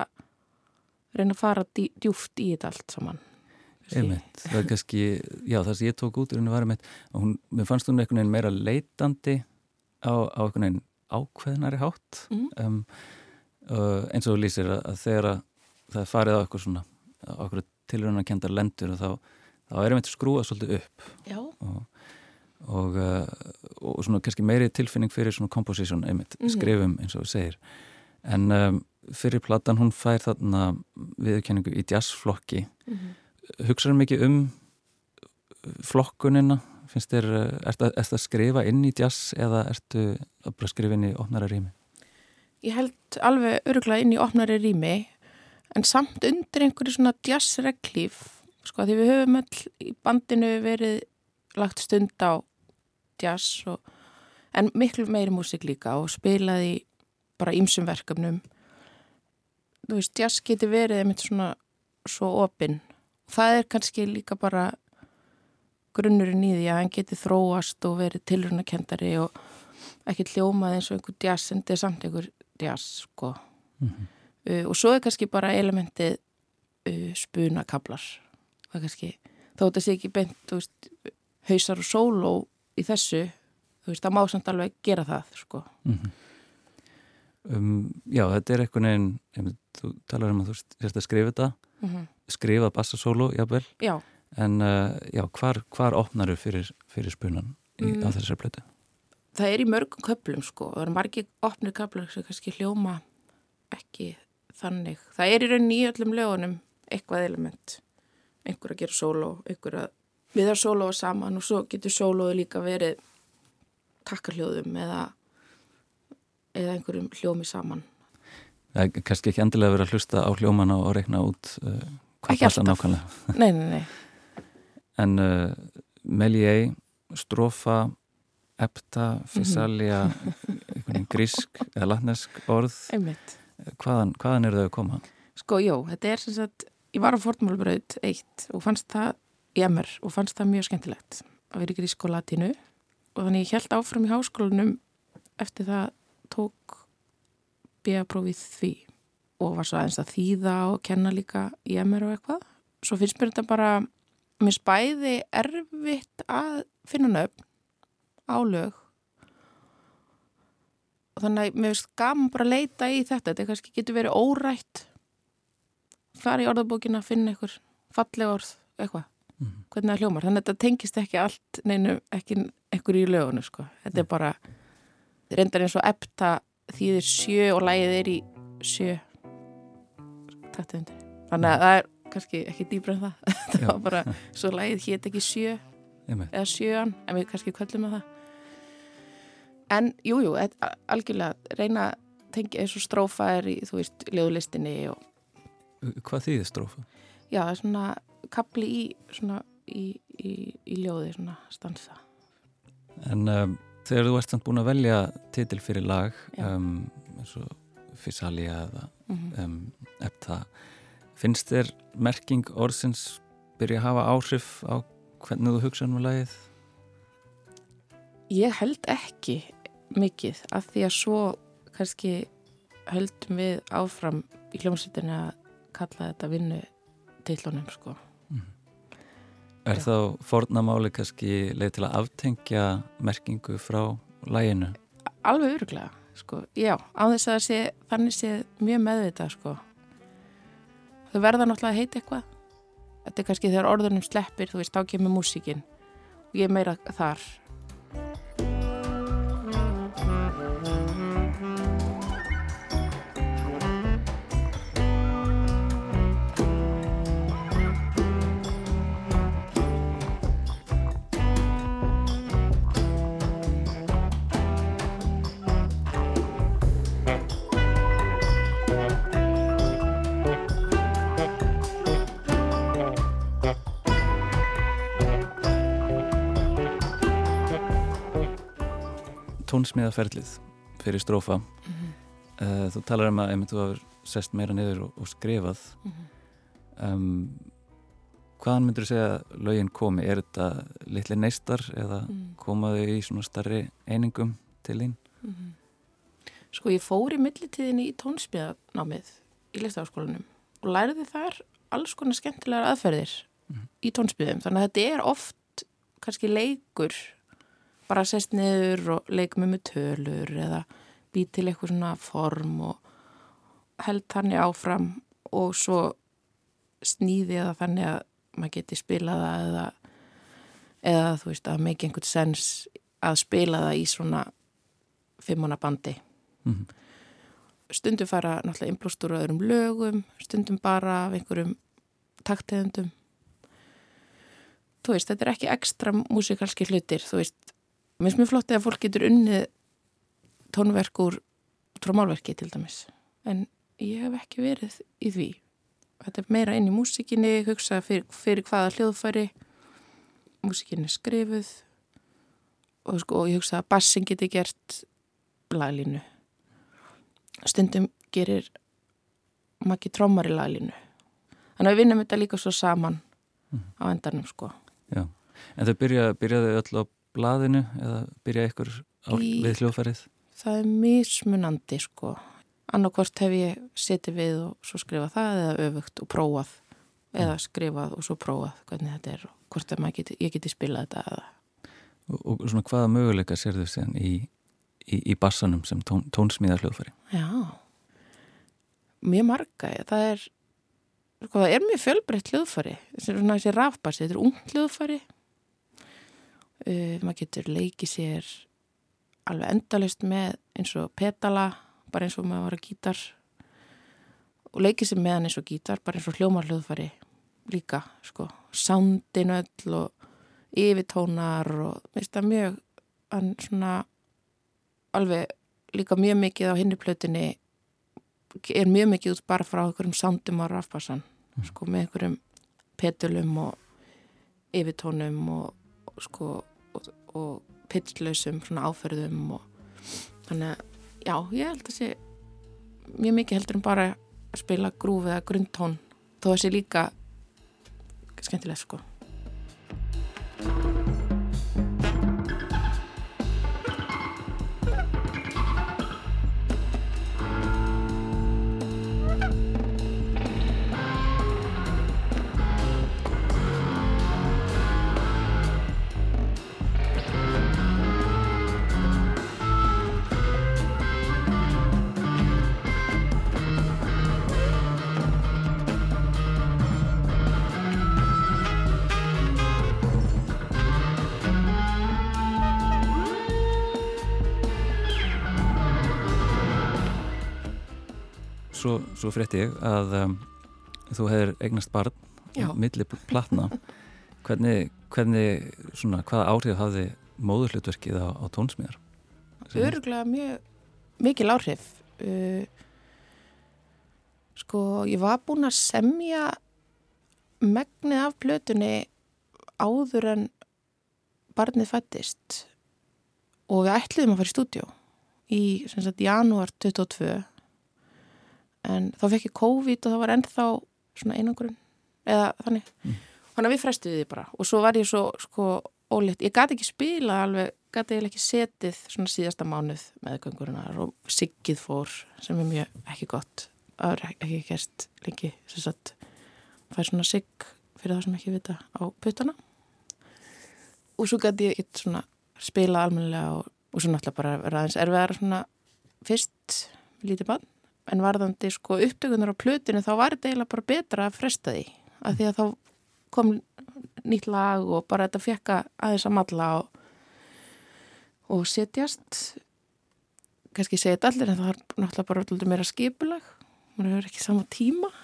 S6: reyna að fara dý, djúft í þetta allt saman.
S2: Einmitt, það er kannski, já það sem ég tók út var einmitt, hún, mér fannst hún einhvern veginn meira leitandi á, á einhvern veginn ákveðnari hátt. Mm. um, uh, eins og þú lýsir að, að þegar að það er farið á eitthvað svona á eitthvað tilröðan að kenda lendur og þá, þá er einmitt skrúað svolítið upp.
S6: Já.
S2: Og, og, uh, og svona kannski meiri tilfinning fyrir svona composition einmitt, mm -hmm. skrifum eins og þú segir en um, fyrir platan hún fær þarna viðkenningu í jazzflokki mm -hmm. hugsaður mikið um flokkunina finnst þér, ert það að skrifa inn í jazz eða ertu að skrifa inn í opnara rými?
S6: Ég held alveg öruglega inn í opnari rými en samt undir einhverju svona jazzreglíf sko því við höfum all í bandinu verið lagt stund á jazz og, en miklu meiri músik líka og spilaði bara ímsum verkefnum. Þú veist, jazz getur verið einmitt svona svo opinn. Það er kannski líka bara grunnurinn í því að hann geti þróast og verið tilrunakendari og ekki hljómað eins og einhver jazz en þetta er samt einhver jazz sko. Mm -hmm. uh, og svo er kannski bara elementið uh, spunakablar það er kannski, þó þetta sé ekki beint veist, hausar og sóló í þessu, þú veist, það má samt alveg gera það sko mm -hmm.
S2: um, Já, þetta er eitthvað nefn, þú talar um að þú sérst að skrifa þetta mm -hmm. skrifa bassasólo, jábel
S6: Já
S2: En uh, já, hvar, hvar opnar þau fyrir, fyrir spunan í, mm. á þessari blötu?
S6: Það er í mörgum köplum sko. Það eru margir opnir köplum sem kannski hljóma ekki þannig. Það er í rauninni í öllum lögunum eitthvað element. Einhver að gera sóló, einhver að viða sólóa saman og svo getur sólóðu líka verið takkarhljóðum eða, eða einhverjum hljómi saman.
S2: Það er kannski ekki endilega verið að hlusta á hljómana og rekna út uh, hvað passa nákvæmlega. <laughs>
S6: Nei, nei, nei.
S2: En uh, Melier, Strofa, Epta, Fisalia, <laughs> grísk eða latnesk orð, hvaðan, hvaðan eru þau að koma?
S6: Sko, jó, þetta er sem sagt, ég var á Fortmálbröð eitt og fannst það í MR og fannst það mjög skemmtilegt að vera í grísk og latinu og þannig ég held áfram í háskólanum eftir það tók B.A.prófið því og var svo aðeins að þýða og kenna líka í MR og eitthvað. Svo finnst mér þetta bara mér spæði erfitt að finna nöfn á lög. Og þannig að mér finnst gaman bara að leita í þetta. Þetta kannski getur verið órætt. Fara í orðabókina að finna einhver falleg orð, eitthvað mm -hmm. hvernig það hljómar, þannig að þetta tengist ekki allt neinu, ekki einhver í lögunu sko. þetta er bara reyndar eins og epta þýðir sjö og lægið er í sjö. Taktiðundir þannig að það er kannski ekki dýbra en það. <laughs> Það var bara, <laughs> svo lægið hét ekki sjö eða sjöan, en við kannski kvöllum með það. En jújú jú, algjörlega reyna að tengja eins og strófa er í, þú veist, ljóðlistinni og
S2: Hvað þýðir strófa?
S6: já, það er svona kapli í svona í, í, í ljóði svona stansa
S2: En um, þegar þú ert samt búin að velja titil fyrir lag um, eins og Fisalia eða
S6: mm
S2: um, Epta finnst þér merking orðsins byrja að hafa áhrif á hvernig þú hugsa um lagið?
S6: Ég held ekki mikið af því að svo kannski höldum við áfram í hljómsveitinni að kalla þetta vinnu tillunum sko.
S2: Er þá fornamáli kannski leið til að aftengja merkingu frá laginu?
S6: Alveg öruglega sko. Já, á þess að sé þannig sé mjög meðvitað sko. Þau verða náttúrulega að heita eitthvað. Þetta er kannski þegar orðunum sleppir, þú veist, þá kemur músíkin og ég er meira þar.
S2: Tónsmíðaferlið fyrir strófa uh, þú talar um að einmitt þú hafur sest meira niður og, og skrifað um, hvaðan myndur þú segja að lögin komi? Er þetta litli neistar eða
S6: Mm.
S2: komaðu í svona starri einingum til þín?
S6: Sko ég fór í millitíðinni í tónspíðanámið í listafaskólanum og læriði þar alls konar skemmtilegar aðferðir í tónspíðum. Þannig að þetta er oft kannski leikur bara sest niður og leikum með tölur eða bý til eitthvað svona form og held þannig áfram og svo snýði það þannig að maður geti spilað það eða, eða þú veist að make einhvern sens að spila það í svona fimmuna bandi
S2: Mhm.
S6: stundum fara náttúrulega innblóstur á öðrum lögum, stundum bara af einhverjum taktegundum þú veist, þetta er ekki ekstra músikalski hlutir, þú veist mér finnst mjög flott að fólk getur unnið tónverk úr trómálverki til dæmis, en ég hef ekki verið í því. Þetta er meira inn í músikinni hugsa fyrir, fyrir hvaða hljóðfæri. Músikinni er skrifuð. Og, sko, og ég hugsa að bassin geti gert laglínu. Stundum gerir makki trómar í laglínu. Þannig að við vinnum þetta líka svo saman á endanum sko.
S2: Já. En þau byrja, byrjaðu öll á blaðinu eða byrja ykkur á,
S6: Í-
S2: við hljóðfærið?
S6: það er mismunandi sko. Annarkvort hef ég setið við og svo skrifað það eða öfugt og prófað eða skrifað og svo prófað hvernig þetta er og hvort geti, ég geti spilað þetta eða
S2: Og, og svona hvaða möguleika sér í, í, í bassanum sem tón, tónsmíðar hljóðfæri?
S6: Já, mjög marga, það er, sko, það er mjög fjölbreytt hljóðfæri, þessi, rafbassi, þetta er ungt hljóðfæri, uh, maður getur leikið sér alveg endalist með eins og petala, bara eins og maður var að gítar. Og leikið sér með hann eins og gítar, bara eins og hljómar hljóðfæri líka, sko, soundin öll og yfirtónar og veist það mjög, hann svona alveg líka mjög mikið á hinni plötunni er mjög mikið út bara frá einhverjum soundum á rafbassan sko með einhverjum petulum og yfirtónum og sko og, svona áferðum og þannig að já, ég held að sé mjög mikið heldur en bara að spila grúf eða grundtón þó að sé líka skemmtilegt sko
S2: svo, svo frétti ég að um, þú hefur eignast barn
S6: Já.
S2: milli platna hvernig, hvernig svona, hvaða áhrif hafði móðurhlutverkið á, á tónsmíðar?
S6: Öruglega mjög mikil áhrif uh, sko ég var búin að semja megnið af plötunni áður en barnið fættist og við ætluðum að fara í stúdjó í sagt janúar 22 en þá fekk ég COVID og það var ennþá svona einangurinn eða þannig.
S2: Mm.
S6: þannig að við frestuði því bara. Og svo var ég svo sko ólétt, ég gæti ekki spila alveg, gæti eiginlega ekki setið svona síðasta mánuð með göngurinnar og siggið fór sem er mjög ekki gott. Það er ekki gerst lengi sem sagt, fær svona sigg fyrir það sem ekki vita á puttana. Og svo gæti ég ekki svona spila almennilega og, og svo náttúrulega bara vera aðeins erfiðar svona fyrst lítið bann en varðandi sko upptökunar á plötinu þá var þetta eiginlega bara betra að fresta því af því að þá kom nýtt lag og bara þetta fekka aðeins að matla og, og setjast. Kannski segja þetta allir en það er náttúrulega bara alltaf meira skipulag. Maður hefur ekki sama tíma. <laughs>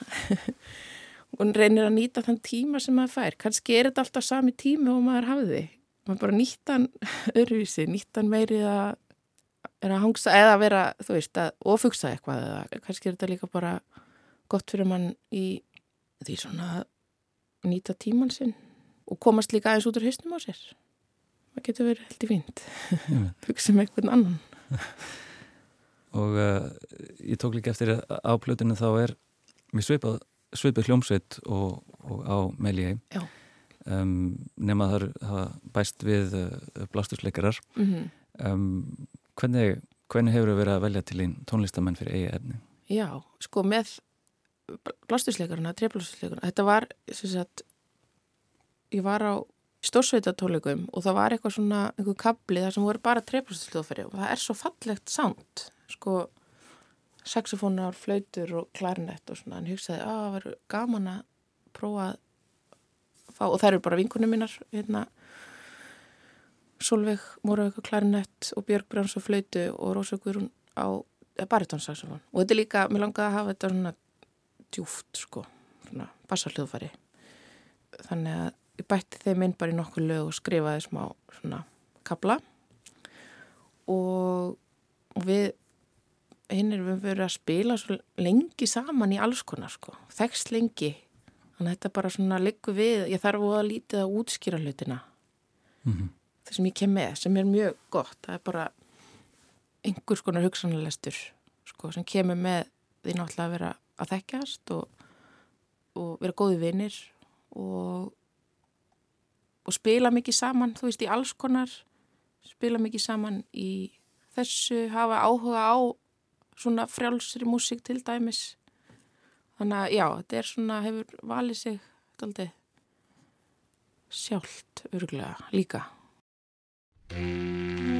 S6: Og reynir að nýta þann tíma sem maður fær. Kannski er þetta alltaf sami tími og maður hafiði maður bara nýttan öruvísi, nýttan meiri að er að hangsa eða vera, þú veist, að ofugsa eitthvað eða kannski er þetta líka bara gott fyrir mann í því svona að nýta tíman sinn og komast líka aðeins út úr hausnum á sér það getur verið heldur fínt
S2: Einmitt. <laughs>
S6: hugsa með einhvern annan <laughs>
S2: og uh, ég tók líka eftir að á plötinu þá er mér svipað, svipað hljómsveit og, og á
S6: Já.
S2: um, nema hafa bæst við uh, blástusleikarar
S6: mm -hmm.
S2: um, hvernig, hvernig hefur það verið að velja til einn tónlistamenn fyrir eigi efni?
S6: Já, sko með blástusleikaruna, trefblástusleikaruna þetta var, sem sagt ég var á stórsveitatóleikum og það var eitthvað svona einhver kabli þar sem voru bara trefblástusleikarfæri og það er svo fallegt sound sko saxofónar, flautur og klarinett og svona, en hugsaði að það var gaman að prófa að fá, og það eru bara vinkunum mínar hérna Solveig Móravík og klarinett og Björg Brjáns og flautu og Rósa Guðrún á baritónsaxofón og þetta er líka, mér langaði að hafa þetta svona djúft sko, svona bassaljóðfæri þannig að ég bætti þeim inn bara í nokkuð lög og skrifaði smá svona kabla og við hinn erum við verið að spila svo lengi saman í alls konar sko, þekst lengi. Þannig að þetta bara svona liggur við, ég þarf að lítið að útskýra hlutina.
S2: Mm
S6: það sem ég kem með, sem er mjög gott. Það er bara einhvers konar hugsanalestur sko, sem kemur með því náttúrulega að vera að þekkjast og, og vera góði vinnir og, og spila mikið saman, þú veist, í alls konar spila mikið saman í þessu, hafa áhuga á svona frjálsri músík til dæmis. Þannig að já, þetta er svona, hefur valið sig aldrei sjálft örgulega líka Mm-hmm.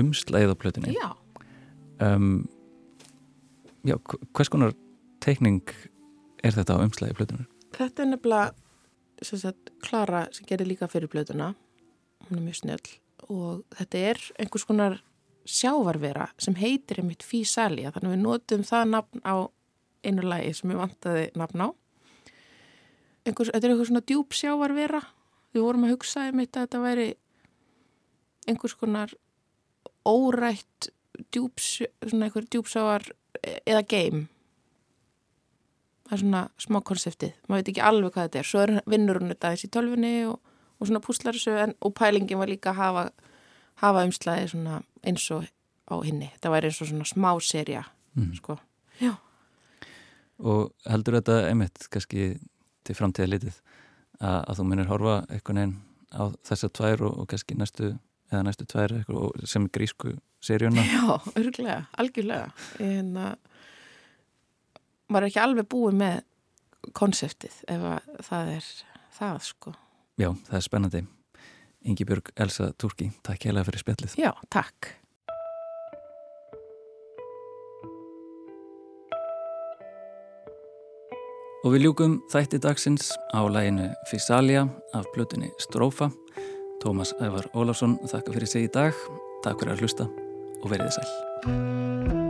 S2: Umslæðið á plötunni?
S6: Já,
S2: um, Já, hv- hvers konar teikning er þetta á umslæði plötunni?
S6: þetta er nefnilega sem sagt, Klara sem gerir líka fyrir blöðuna hún er mjög snjöll. Og þetta er einhvers konar sjávarvera sem heitir einmitt Físalía þannig að við notum það nafn á einu lagi sem við vantaði nafn á. Einhvers, þetta er einhvers svona djúb sjávarvera. Við vorum að hugsa einmitt að þetta væri einhvers konar órætt djúps, svona einhver djúpsávar eða game. Það er svona smá konseptið. Maður veit ekki alveg hvað þetta er. Svo er, vinnur hún þetta í tölfunni og, og svona púslar þessu en, og pælingin var líka að hafa, hafa umslæði svona eins og á hinni. Þetta væri eins og svona smá serja
S2: Mm.
S6: sko, já.
S2: Og heldur þetta einmitt kannski til framtíða litið að, að þú munir horfa einhvern veginn á þessar tvær og, og kannski næstu eða næstu tvær sem grísku seríuna. <laughs>
S6: Já, örglega, algjörlega. En að maður er ekki alveg búið með konseptið ef að það er það sko.
S2: Já, það er spennandi. Ingi Björg Elsa Turki, takk hérlega fyrir spjallið.
S6: Já, takk.
S2: Og við ljúkum þætti dagsins á læginu Fisalia af blötunni Strófa Tómas Ævar Ólafsson þakka fyrir sig í dag. Takk fyrir að hlusta og veriði sæl